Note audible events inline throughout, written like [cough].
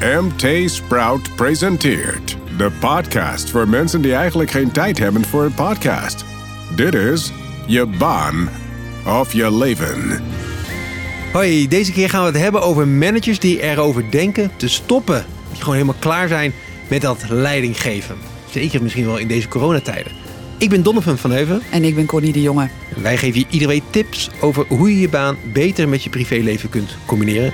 MT Sprout presenteert de podcast voor mensen die eigenlijk geen tijd hebben voor een podcast. Dit is je baan of je leven. Hoi, deze keer gaan we het hebben over managers die erover denken te stoppen. Die gewoon helemaal klaar zijn met dat leiding geven. Zeker misschien wel in deze coronatijden. Ik ben Donovan van Heuven. En ik ben Connie de Jonge. Wij geven je iedere week tips over hoe je je baan beter met je privéleven kunt combineren.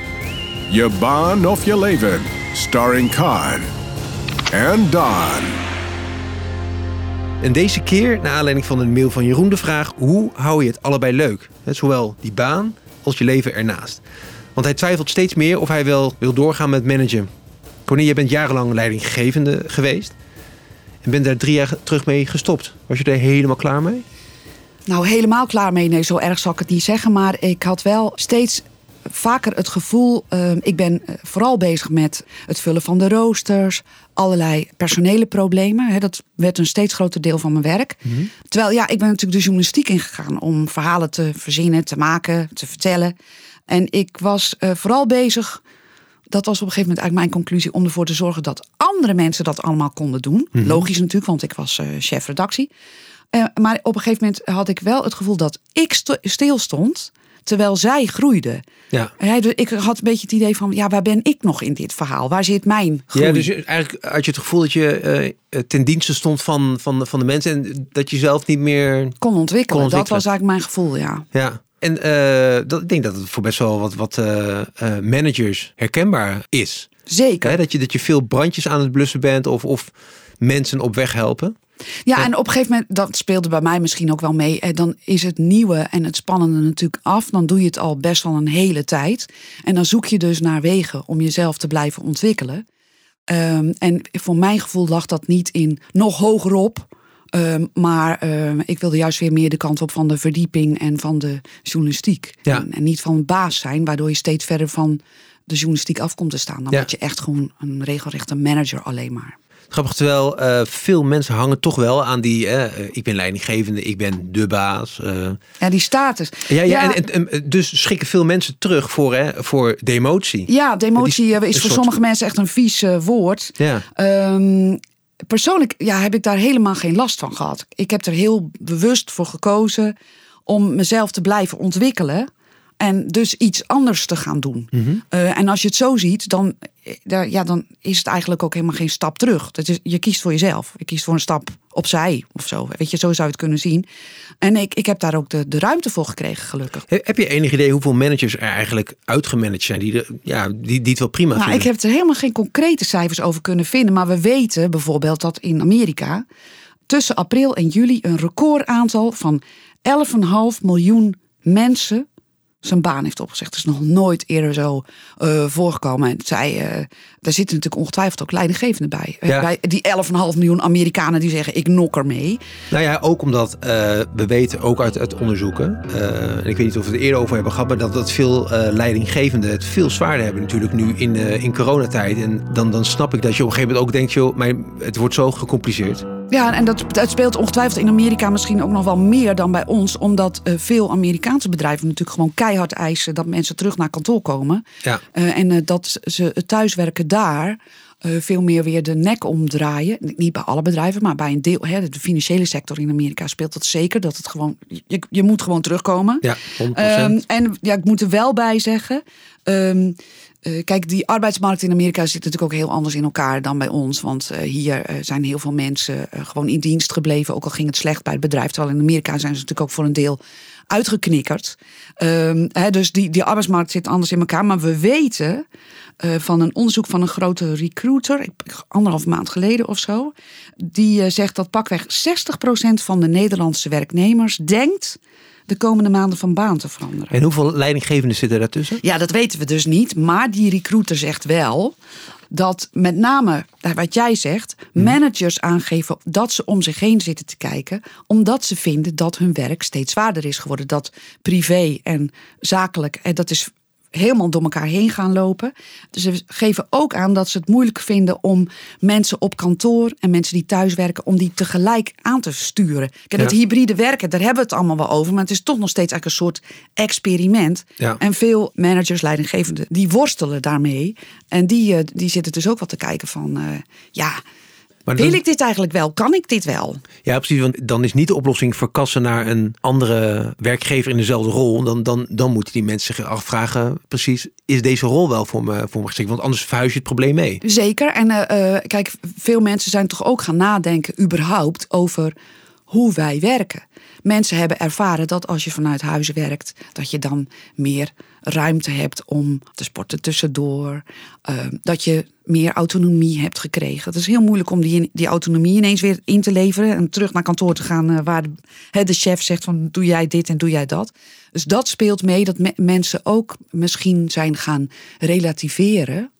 Je baan of je leven. Starring Khan en Don. En deze keer, naar aanleiding van een mail van Jeroen, de vraag: hoe hou je het allebei leuk? Hè, Zowel die baan als je leven ernaast. Want hij twijfelt steeds meer of hij wel wil doorgaan met managen. Connie, je bent jarenlang leidinggevende geweest. En bent daar drie jaar terug mee gestopt. Was je er helemaal klaar mee? Nou, helemaal klaar mee. Nee, zo erg zal ik het niet zeggen. Maar ik had wel steeds vaker het gevoel. eh, ik ben eh, vooral bezig met het vullen van de roosters. Allerlei personele problemen. Hè, dat werd een steeds groter deel van mijn werk. Terwijl, ja, ik ben natuurlijk de journalistiek ingegaan. Om verhalen te verzinnen, te maken, te vertellen. En ik was eh, vooral bezig. Dat was op een gegeven moment eigenlijk mijn conclusie. Om ervoor te zorgen dat andere mensen dat allemaal konden doen. Logisch natuurlijk, want ik was eh, chef redactie. Maar op een gegeven moment had ik wel het gevoel dat ik st- stil stond. Terwijl zij groeiden. Ja. Dus ik had een beetje het idee van, ja, waar ben ik nog in dit verhaal? Waar zit mijn groei? Ja, dus eigenlijk had je het gevoel dat je eh, ten dienste stond van, van, de- van de mensen. En dat je zelf niet meer. kon ontwikkelen. kon Dat was eigenlijk mijn gevoel, ja. Ja. En eh, dat, ik denk dat het voor best wel wat, wat eh, eh, managers herkenbaar is. Zeker. Dat, je, dat je veel brandjes aan het blussen bent of, of mensen op weg helpen. Ja, en op een gegeven moment, dat speelde bij mij misschien ook wel mee. eh, Dan is het nieuwe en het spannende natuurlijk af. Dan doe je het al best wel een hele tijd. En dan zoek je dus naar wegen om jezelf te blijven ontwikkelen. Ehm, en voor mijn gevoel lag dat niet in nog hogerop. Ehm, maar ehm, ik wilde juist weer meer de kant op van de verdieping en van de journalistiek. Ja. En, en niet van baas zijn, waardoor je steeds verder van de journalistiek af komt te staan. Dan Ja. word je echt gewoon een regelrechte manager alleen maar. Grappig, terwijl eh, veel mensen hangen toch wel aan die... eh, ik ben leidinggevende, ik ben de baas. eh. Ja, die status. ja, ja, En, en, en dus schikken veel mensen terug voor, hè, voor demotie. Ja, demotie Die- is voor soort- sommige mensen echt een vies woord. Ja. Ehm, persoonlijk ja, heb ik daar helemaal geen last van gehad. Ik heb er heel bewust voor gekozen om mezelf te blijven ontwikkelen. En dus iets anders te gaan doen. Mhm. Eh, en als je het zo ziet, dan, eh, daar- ja, dan is het eigenlijk ook helemaal geen stap terug. Dat is, je kiest voor jezelf. Je kiest voor een stap opzij of zo. Weet je, zo zou je het kunnen zien. En ik, ik heb daar ook de, de ruimte voor gekregen, gelukkig. He- Heb je enig idee hoeveel managers er eigenlijk uitgemanaged zijn? Die, de, ja, die, die het wel prima Nou, ik heb er helemaal geen concrete cijfers over kunnen vinden. Maar we weten bijvoorbeeld dat in Amerika tussen april en juli een recordaantal van 11,5 miljoen mensen zijn baan heeft opgezegd. Dat is nog nooit eerder zo eh, voorgekomen. En zij, eh, daar zitten natuurlijk ongetwijfeld ook leidinggevenden bij. Eh, Ja. bij die 11,5 miljoen Amerikanen die zeggen ik nok er mee. Nou ja, ook omdat we weten, ook uit, uit onderzoeken, en ik weet niet of we het eerder over hebben gehad, maar dat, dat veel leidinggevenden het veel zwaarder hebben natuurlijk nu in, in coronatijd. En dan, dan snap ik dat je op een gegeven moment ook denkt, joh, maar het wordt zo gecompliceerd. Ja, en dat, dat speelt ongetwijfeld in Amerika misschien ook nog wel meer dan bij ons. Omdat eh, veel Amerikaanse bedrijven natuurlijk gewoon keihard eisen dat mensen terug naar kantoor komen. Ja. Eh, en eh, dat ze het thuiswerken daar eh, veel meer weer de nek omdraaien. Niet bij alle bedrijven, maar bij een deel. Hè, de financiële sector in Amerika speelt dat zeker. Dat het gewoon, je, je moet gewoon terugkomen. Ja, 100%. Ehm, en ja, ik moet er wel bij zeggen. ehm, eh, kijk, die arbeidsmarkt in Amerika zit natuurlijk ook heel anders in elkaar dan bij ons. Want eh, hier zijn heel veel mensen gewoon in dienst gebleven. Ook al ging het slecht bij het bedrijf. Terwijl in Amerika zijn ze natuurlijk ook voor een deel uitgeknikkerd. Ehm, dus die, die arbeidsmarkt zit anders in elkaar. Maar we weten eh, van een onderzoek van een grote recruiter, anderhalf maand geleden of zo. Die eh, zegt dat pakweg 60% van de Nederlandse werknemers denkt de komende maanden van baan te veranderen. En hoeveel leidinggevenden zitten daartussen? Ja, dat weten we dus niet. Maar die recruiter zegt wel dat met name, wat jij zegt, managers aangeven dat ze om zich heen zitten te kijken, omdat ze vinden dat hun werk steeds zwaarder is geworden. Dat privé en zakelijk, en dat is helemaal door elkaar heen gaan lopen. Dus ze geven ook aan dat ze het moeilijk vinden om mensen op kantoor en mensen die thuis werken, om die tegelijk aan te sturen. Kijk, dat Ja. hybride werken, daar hebben we het allemaal wel over, maar het is toch nog steeds eigenlijk een soort experiment. Ja. En veel managers, leidinggevenden, die worstelen daarmee. En die, eh, die zitten dus ook wat te kijken van, eh, ja, Maar wil dan- ik dit eigenlijk wel? Kan ik dit wel? Ja, precies. Want dan is niet de oplossing verkassen naar een andere werkgever in dezelfde rol. Dan, dan, dan moeten die mensen zich afvragen, precies, is deze rol wel voor me, voor me geschikt? Want anders verhuis je het probleem mee. Zeker. En eh, eh, kijk, veel mensen zijn toch ook gaan nadenken überhaupt over hoe wij werken. Mensen hebben ervaren dat als je vanuit huis werkt, dat je dan meer ruimte hebt om te sporten tussendoor. eh, dat je meer autonomie hebt gekregen. Het is heel moeilijk om die, die autonomie ineens weer in te leveren en terug naar kantoor te gaan eh, waar de, de chef zegt van doe jij dit en doe jij dat. Dus dat speelt mee dat me- mensen ook misschien zijn gaan relativeren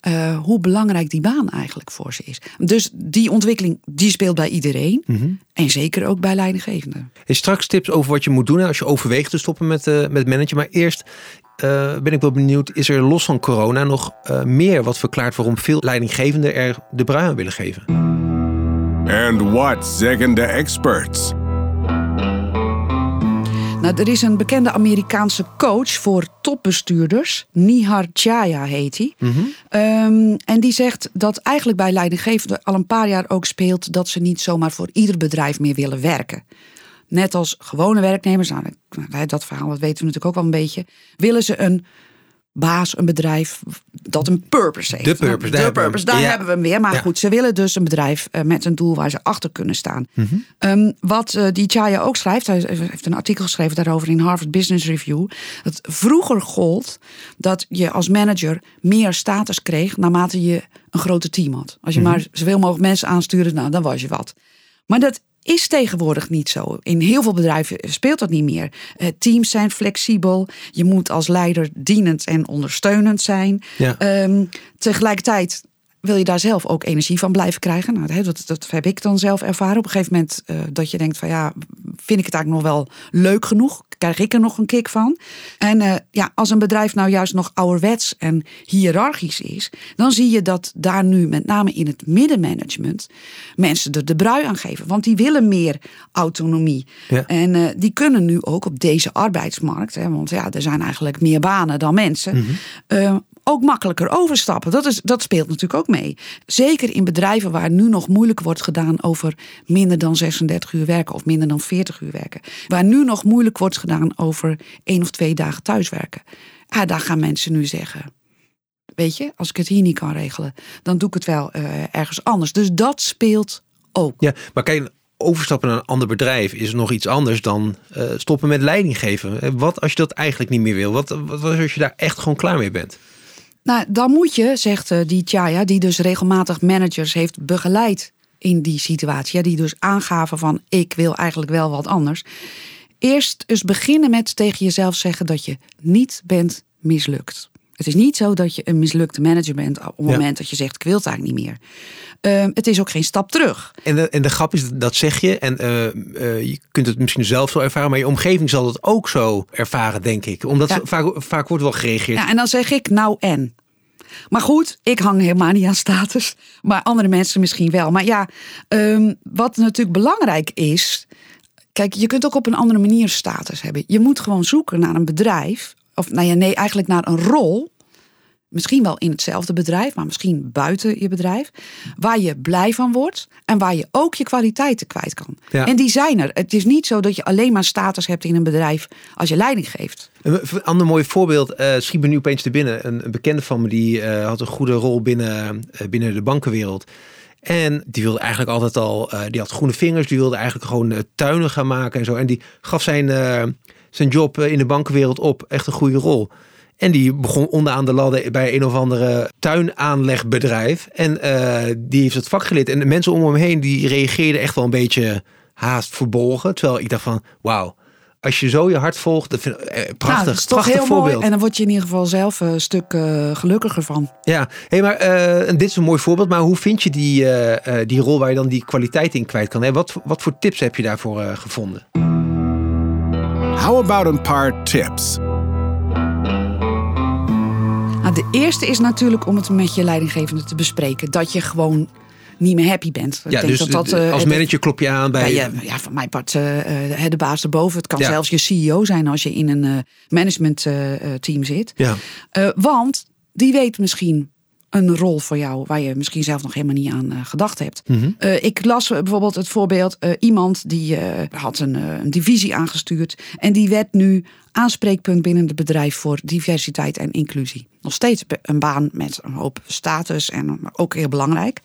eh, hoe belangrijk die baan eigenlijk voor ze is. Dus die ontwikkeling die speelt bij iedereen. En zeker ook bij leidinggevenden. En straks tips over wat je moet doen als je overweegt te stoppen met, eh met managen. Maar eerst eh, ben ik wel benieuwd, is er los van corona nog eh, meer wat verklaart waarom veel leidinggevenden er de brui aan willen geven? And what zeggen de experts? Nou, er is een bekende Amerikaanse coach voor topbestuurders. Nihar Chaya heet hij. Ehm, en die zegt dat eigenlijk bij leidinggevenden al een paar jaar ook speelt... dat ze niet zomaar voor ieder bedrijf meer willen werken. Net als gewone werknemers, nou, dat- dat verhaal dat weten we natuurlijk ook wel een beetje... willen ze een baas, een bedrijf dat een purpose heeft. De purpose, De daar hebben we hem. purpose, daar hebben we hem weer. Maar goed, ze willen dus een bedrijf eh, met een doel waar ze achter kunnen staan. Mhm. Ehm, wat eh, die Chaya ook schrijft, hij heeft een artikel geschreven daarover in Harvard Business Review. Dat vroeger gold dat je als manager meer status kreeg naarmate je een groter team had. Als je Mhm. maar zoveel mogelijk mensen aanstuurde, nou, dan was je wat. Maar dat is tegenwoordig niet zo. In heel veel bedrijven speelt dat niet meer. Eh, teams zijn flexibel. Je moet als leider dienend en ondersteunend zijn. Ja. Ehm, tegelijkertijd wil je daar zelf ook energie van blijven krijgen. Nou, dat, dat heb ik dan zelf ervaren. Op een gegeven moment eh, dat je denkt van ja, vind ik het eigenlijk nog wel leuk genoeg? Krijg ik er nog een kick van? En eh, ja, als een bedrijf nou juist nog ouderwets en hiërarchisch is, dan zie je dat daar nu met name in het middenmanagement mensen er de brui aan geven. Want die willen meer autonomie. Ja. En eh, die kunnen nu ook op deze arbeidsmarkt, hè, want ja, er zijn eigenlijk meer banen dan mensen, eh, ook makkelijker overstappen. Dat, is, dat speelt natuurlijk ook mee. Zeker in bedrijven waar nu nog moeilijk wordt gedaan over minder dan 36 uur werken of minder dan 40 uur werken. Waar nu nog moeilijk wordt gedaan over één of twee dagen thuiswerken. Ja, daar gaan mensen nu zeggen. Weet je, als ik het hier niet kan regelen, dan doe ik het wel eh, ergens anders. Dus dat speelt ook. Ja, maar kijk, overstappen naar een ander bedrijf is nog iets anders dan eh, stoppen met leiding geven. Wat als je dat eigenlijk niet meer wil? Wat, wat als je daar echt gewoon klaar mee bent? Nou, dan moet je, zegt eh, die Chaya, die dus regelmatig managers heeft begeleid in die situatie. Ja, die dus aangaven van ik wil eigenlijk wel wat anders. Eerst eens beginnen met tegen jezelf zeggen dat je niet bent mislukt. Het is niet zo dat je een mislukte manager bent op het Ja. moment dat je zegt ik wil het eigenlijk niet meer. Ehm, het is ook geen stap terug. En de, en de grap is, dat zeg je. En eh, eh, je kunt het misschien zelf zo ervaren, maar je omgeving zal het ook zo ervaren, denk ik. Omdat Ja. vaak, vaak wordt wel gereageerd. Ja, en dan zeg ik nou en. Maar goed, ik hang helemaal niet aan status. Maar andere mensen misschien wel. Maar ja, ehm, wat natuurlijk belangrijk is. Kijk, je kunt ook op een andere manier status hebben. Je moet gewoon zoeken naar een bedrijf. Of nou ja, nee, eigenlijk naar een rol. Misschien wel in hetzelfde bedrijf, maar misschien buiten je bedrijf. Waar je blij van wordt en waar je ook je kwaliteiten kwijt kan. Ja. En die zijn er. Het is niet zo dat je alleen maar status hebt in een bedrijf als je leiding geeft. Een ander mooi voorbeeld eh, schiet me nu opeens te binnen. Een, een bekende van me die eh, had een goede rol binnen, eh, binnen de bankenwereld. En die wilde eigenlijk altijd al, die had groene vingers, die wilde eigenlijk gewoon tuinen gaan maken en zo. En die gaf zijn, zijn job in de bankenwereld op, echt een goede rol. En die begon onderaan de ladder bij een of andere tuinaanlegbedrijf. En eh, die heeft het vak geleerd. En de mensen om hem heen die reageerden echt wel een beetje haast verbolgen. Terwijl ik dacht van, wauw, als je zo je hart volgt, dat vind ik eh, prachtig, Nou, dat is toch prachtig heel voorbeeld. mooi. En dan word je in ieder geval zelf een stuk eh, gelukkiger van. Ja, hey, maar eh, en dit is een mooi voorbeeld. Maar hoe vind je die, eh, eh, die rol waar je dan die kwaliteit in kwijt kan? Hè? Wat, wat voor tips heb je daarvoor eh, gevonden? How about een paar tips? De eerste is natuurlijk om het met je leidinggevende te bespreken. Dat je gewoon niet meer happy bent. Ja, dus dat dat, uh, als manager klop je aan bij... je, ja, van mijn part, eh, eh, de baas erboven. Het kan Ja. zelfs je CEO zijn als je in een eh, management eh, eh, team zit. Ja. Eh, want die weet misschien een rol voor jou waar je misschien zelf nog helemaal niet aan eh, gedacht hebt. Mhm. Eh, ik las bijvoorbeeld het voorbeeld eh, iemand die had een, een divisie aangestuurd en die werd nu aanspreekpunt binnen het bedrijf voor diversiteit en inclusie. Nog steeds een baan met een hoop status en ook heel belangrijk.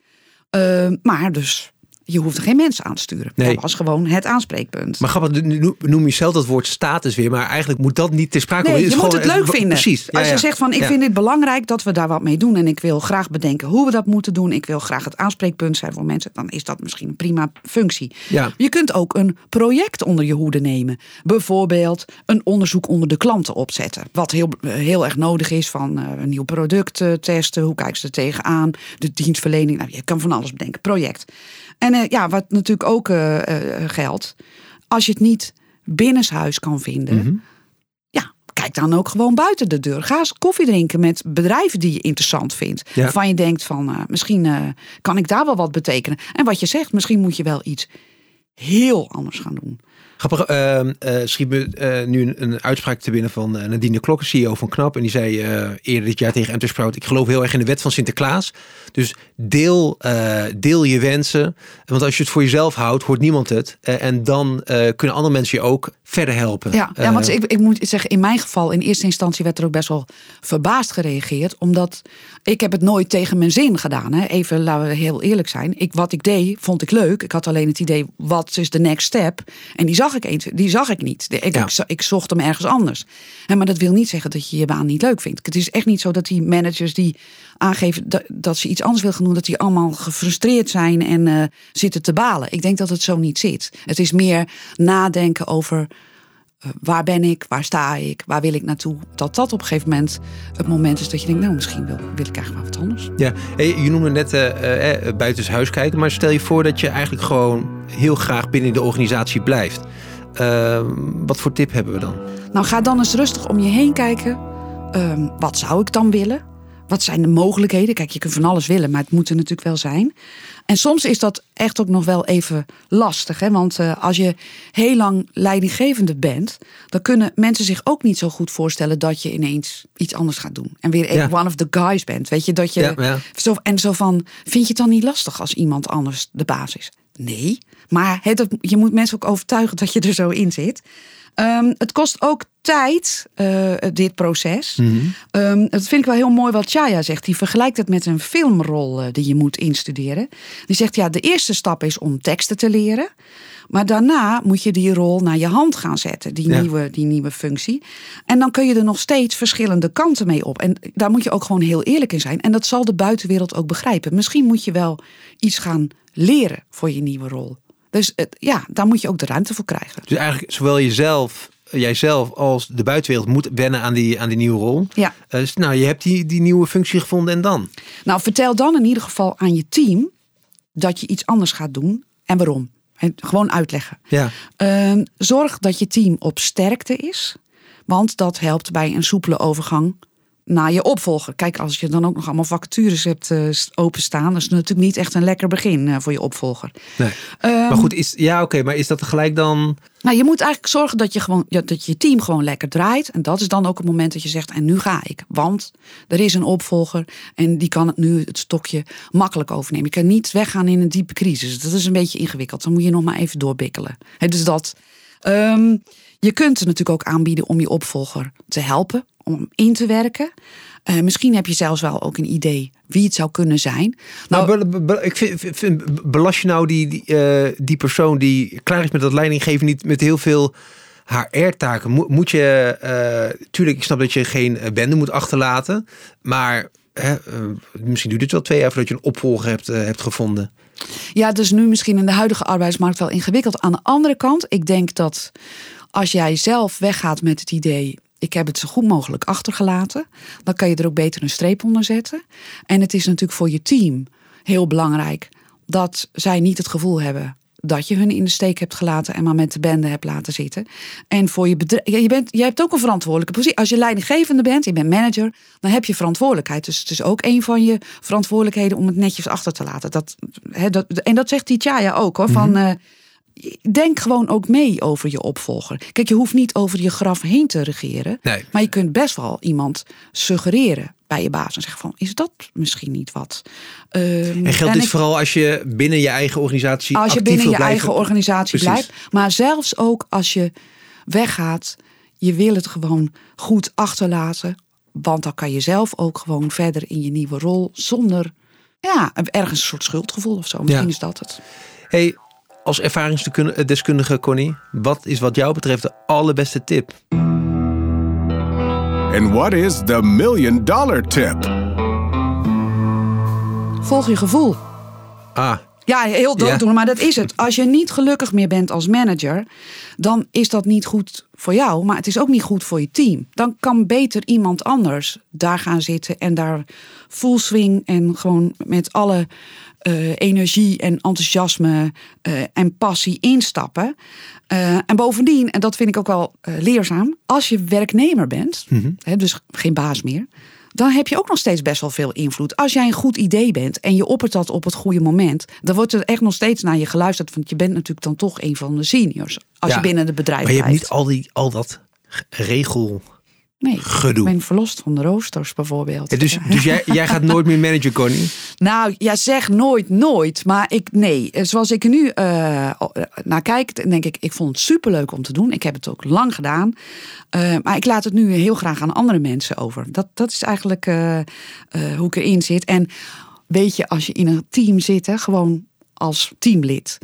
Maar dus je hoeft geen mensen aan te sturen. Nee. Dat was gewoon het aanspreekpunt. Maar grappig, nu noem je zelf dat woord status weer, maar eigenlijk moet dat niet ter sprake Nee, komen. je moet het leuk vinden. Precies. Ja, Als je ja. zegt van ik Ja. vind dit belangrijk dat we daar wat mee doen. En ik wil graag bedenken hoe we dat moeten doen. Ik wil graag het aanspreekpunt zijn voor mensen. Dan is dat misschien een prima functie. Ja. Je kunt ook een project onder je hoede nemen. Bijvoorbeeld een onderzoek onder de klanten opzetten. Wat heel, heel erg nodig is van eh, een nieuw product eh, testen. Hoe kijken ze er tegenaan? De dienstverlening. Nou, je kan van alles bedenken. Project. En eh, ja, wat natuurlijk ook eh, eh, geldt. Als je het niet binnenshuis kan vinden. Mhm. Ja, kijk dan ook gewoon buiten de deur. Ga eens koffie drinken met bedrijven die je interessant vindt. Ja. Waarvan je denkt van, misschien kan ik daar wel wat betekenen. En wat je zegt, misschien moet je wel iets heel anders gaan doen. Grappig, eh, eh, schiet me eh, nu een, een uitspraak te binnen van eh, Nadine Klokken, CEO van KNAP. En die zei eerder dit jaar tegen Enter Sprout, ik geloof heel erg in de wet van Sinterklaas. Dus deel, deel je wensen. Want als je het voor jezelf houdt, hoort niemand het. En dan kunnen andere mensen je ook verder helpen. Ja, ja want ik, ik moet zeggen, in mijn geval, in eerste instantie werd er ook best wel verbaasd gereageerd. Omdat ik heb het nooit tegen mijn zin gedaan. Hè. Even, laten we heel eerlijk zijn. Ik, wat ik deed, vond ik leuk. Ik had alleen het idee, wat is de next step? En die zag ik eens, die zag ik niet. Ik, Ja. ik, zo- ik zocht hem ergens anders. Maar dat wil niet zeggen dat je je baan niet leuk vindt. Het is echt niet zo dat die managers die aangeven dat, dat ze iets anders willen gaan doen, dat die allemaal gefrustreerd zijn en eh, zitten te balen. Ik denk dat het zo niet zit. Het is meer nadenken over waar ben ik, waar sta ik, waar wil ik naartoe. Dat dat op een gegeven moment het moment is dat je denkt, nou misschien wil, wil ik eigenlijk wel wat anders. Ja, hey, je noemde net eh eh, buitenshuis kijken, maar stel je voor dat je eigenlijk gewoon heel graag binnen de organisatie blijft. Eh, wat voor tip hebben we dan? Nou ga dan eens rustig om je heen kijken. Ehm, wat zou ik dan willen? Wat zijn de mogelijkheden? Kijk, je kunt van alles willen, maar het moet er natuurlijk wel zijn. En soms is dat echt ook nog wel even lastig. Hè? Want eh, als je heel lang leidinggevende bent, dan kunnen mensen zich ook niet zo goed voorstellen dat je ineens iets anders gaat doen. En weer Ja. one of the guys bent. Weet je, dat je. Ja, ja. Zo, en zo van, vind je het dan niet lastig als iemand anders de baas is? Nee, maar het, je moet mensen ook overtuigen dat je er zo in zit. Ehm, het kost ook tijd, eh, dit proces. Ehm, dat vind ik wel heel mooi wat Chaya zegt. Die vergelijkt het met een filmrol eh, die je moet instuderen. Die zegt, ja, de eerste stap is om teksten te leren. Maar daarna moet je die rol naar je hand gaan zetten, die, Ja. nieuwe, die nieuwe functie. En dan kun je er nog steeds verschillende kanten mee op. En daar moet je ook gewoon heel eerlijk in zijn. En dat zal de buitenwereld ook begrijpen. Misschien moet je wel iets gaan leren voor je nieuwe rol. Dus het- ja, daar moet je ook de ruimte voor krijgen. Dus eigenlijk zowel jezelf, jijzelf als de buitenwereld moet wennen aan die, aan die nieuwe rol. Ja. Eh, dus, nou, je hebt die, die nieuwe functie gevonden en dan? Nou, vertel dan in ieder geval aan je team dat je iets anders gaat doen en waarom. En gewoon uitleggen. Ja. Ehm, zorg dat je team op sterkte is, want dat helpt bij een soepele overgang naar je opvolger. Kijk, als je dan ook nog allemaal vacatures hebt eh, openstaan, dat is natuurlijk niet echt een lekker begin eh, voor je opvolger. Nee. Ehm, maar goed, is, ja, oké, maar is dat tegelijk dan. Nou, je moet eigenlijk zorgen dat je, gewoon, ja, dat je team gewoon lekker draait. En dat is dan ook het moment dat je zegt, en nu ga ik. Want er is een opvolger en die kan het nu het stokje makkelijk overnemen. Je kan niet weggaan in een diepe crisis. Dat is een beetje ingewikkeld. Dan moet je nog maar even doorbikkelen. Hè, dus dat. Ehm, je kunt het natuurlijk ook aanbieden om je opvolger te helpen, om hem in te werken. Eh, misschien heb je zelfs wel ook een idee wie het zou kunnen zijn. Nou, Nou, be- be- be- ik vind, belast je nou die, die, eh, die persoon die klaar is met dat leidinggeven niet met heel veel HR-taken? Moet, moet je, eh, tuurlijk, ik snap dat je geen bende moet achterlaten, maar eh, misschien duurt het wel twee jaar voordat je een opvolger hebt, eh, hebt gevonden. Ja, dus nu misschien in de huidige arbeidsmarkt wel ingewikkeld. Aan de andere kant, ik denk dat als jij zelf weggaat met het idee. Ik heb het zo goed mogelijk achtergelaten. Dan kan je er ook beter een streep onder zetten. En het is natuurlijk voor je team heel belangrijk dat zij niet het gevoel hebben dat je hun in de steek hebt gelaten en maar met de bende hebt laten zitten. En voor je bedrijf, je, bent, je hebt ook een verantwoordelijke positie. Als je leidinggevende bent, je bent manager, dan heb je verantwoordelijkheid. Dus het is ook een van je verantwoordelijkheden om het netjes achter te laten. Dat, hè, dat, en dat zegt Tichaya ook hoor. Van, eh, denk gewoon ook mee over je opvolger. Kijk, je hoeft niet over je graf heen te regeren. Nee. Maar je kunt best wel iemand suggereren bij je baas. En zeggen van, is dat misschien niet wat? Ehm, En geldt dit ik- vooral als je binnen je eigen organisatie als je binnen je eigen organisatie Precies. blijft. Maar zelfs ook als je weggaat, je wil het gewoon goed achterlaten. Want dan kan je zelf ook gewoon verder in je nieuwe rol zonder ja, ergens een soort schuldgevoel of zo. Misschien Ja. is dat het. Hey, als ervaringsdeskundige Connie, wat is wat jou betreft de allerbeste tip? And what is the million dollar tip? Volg je gevoel. Ah, Ja, heel dooddoener, maar dat is het. Als je niet gelukkig meer bent als manager, dan is dat niet goed voor jou, maar het is ook niet goed voor je team. Dan kan beter iemand anders daar gaan zitten en daar full swing en gewoon met alle eh, energie en enthousiasme eh, en passie instappen. Eh, en bovendien, en dat vind ik ook wel leerzaam, als je werknemer bent, hè, dus geen baas meer, dan heb je ook nog steeds best wel veel invloed. Als jij een goed idee bent en je oppert dat op het goede moment, dan wordt er echt nog steeds naar je geluisterd. Want je bent natuurlijk dan toch een van de seniors. Als Ja, je binnen het bedrijf maar je hebt niet al, die, al dat regel. Nee, gedoe. Ik ben verlost van de roosters bijvoorbeeld. Ja, dus dus jij, jij gaat nooit meer manager, Connie? [laughs] Nou, ja, zeg nooit, nooit. Maar ik, nee, zoals ik er nu eh, naar kijk, denk ik, ik vond het superleuk om te doen. Ik heb het ook lang gedaan. Eh, maar ik laat het nu heel graag aan andere mensen over. Dat, dat is eigenlijk eh, eh, hoe ik erin zit. En weet je, als je in een team zit, hè, gewoon als teamlid.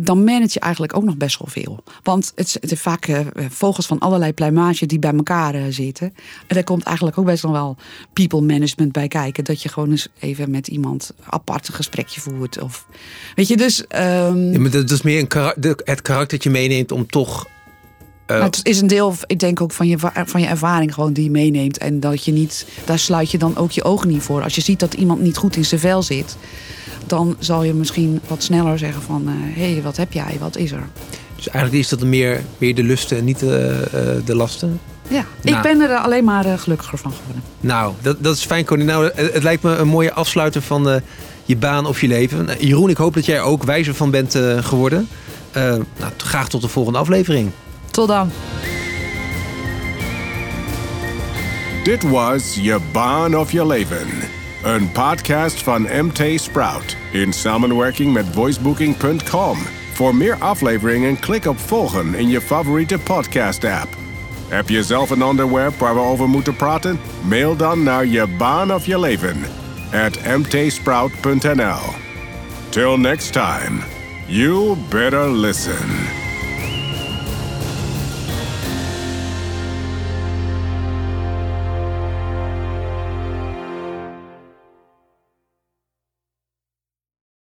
Dan manage je eigenlijk ook nog best wel veel. Want het, is vaak eh, vogels van allerlei pluimage die bij elkaar eh, zitten. En daar komt eigenlijk ook best nog wel people management bij kijken. Dat je gewoon eens even met iemand apart een gesprekje voert. Of, weet je, dus ehm, Ja, maar dat is meer een de- het karakter dat je meeneemt om toch... eh, het is een deel, ik denk ook van je, va- van je ervaring gewoon die je meeneemt. En dat je niet, daar sluit je dan ook je ogen niet voor. Als je ziet dat iemand niet goed in zijn vel zit, dan zal je misschien wat sneller zeggen van, hé, hey, wat heb jij, wat is er? dus eigenlijk is dat meer, meer de lusten en niet de, eh, de lasten. Ja, Nou. ik ben er alleen maar eh, gelukkiger van geworden. Nou, dat, dat is fijn, Connie. Nou, het, het lijkt me een mooie afsluiter van eh, je baan of je leven. Eh, Jeroen, ik hoop dat jij er ook wijzer van bent eh, geworden. Eh, nou, graag tot de volgende aflevering. Dit was Je Baan of Je Leven. Een podcast van MT Sprout in samenwerking met voicebooking.com. Voor meer afleveringen klik op volgen in je favoriete podcast app. Heb je zelf een onderwerp waar we over moeten praten? Mail dan naar je baan of je leven at mtsprout.nl. Till next time, you better listen.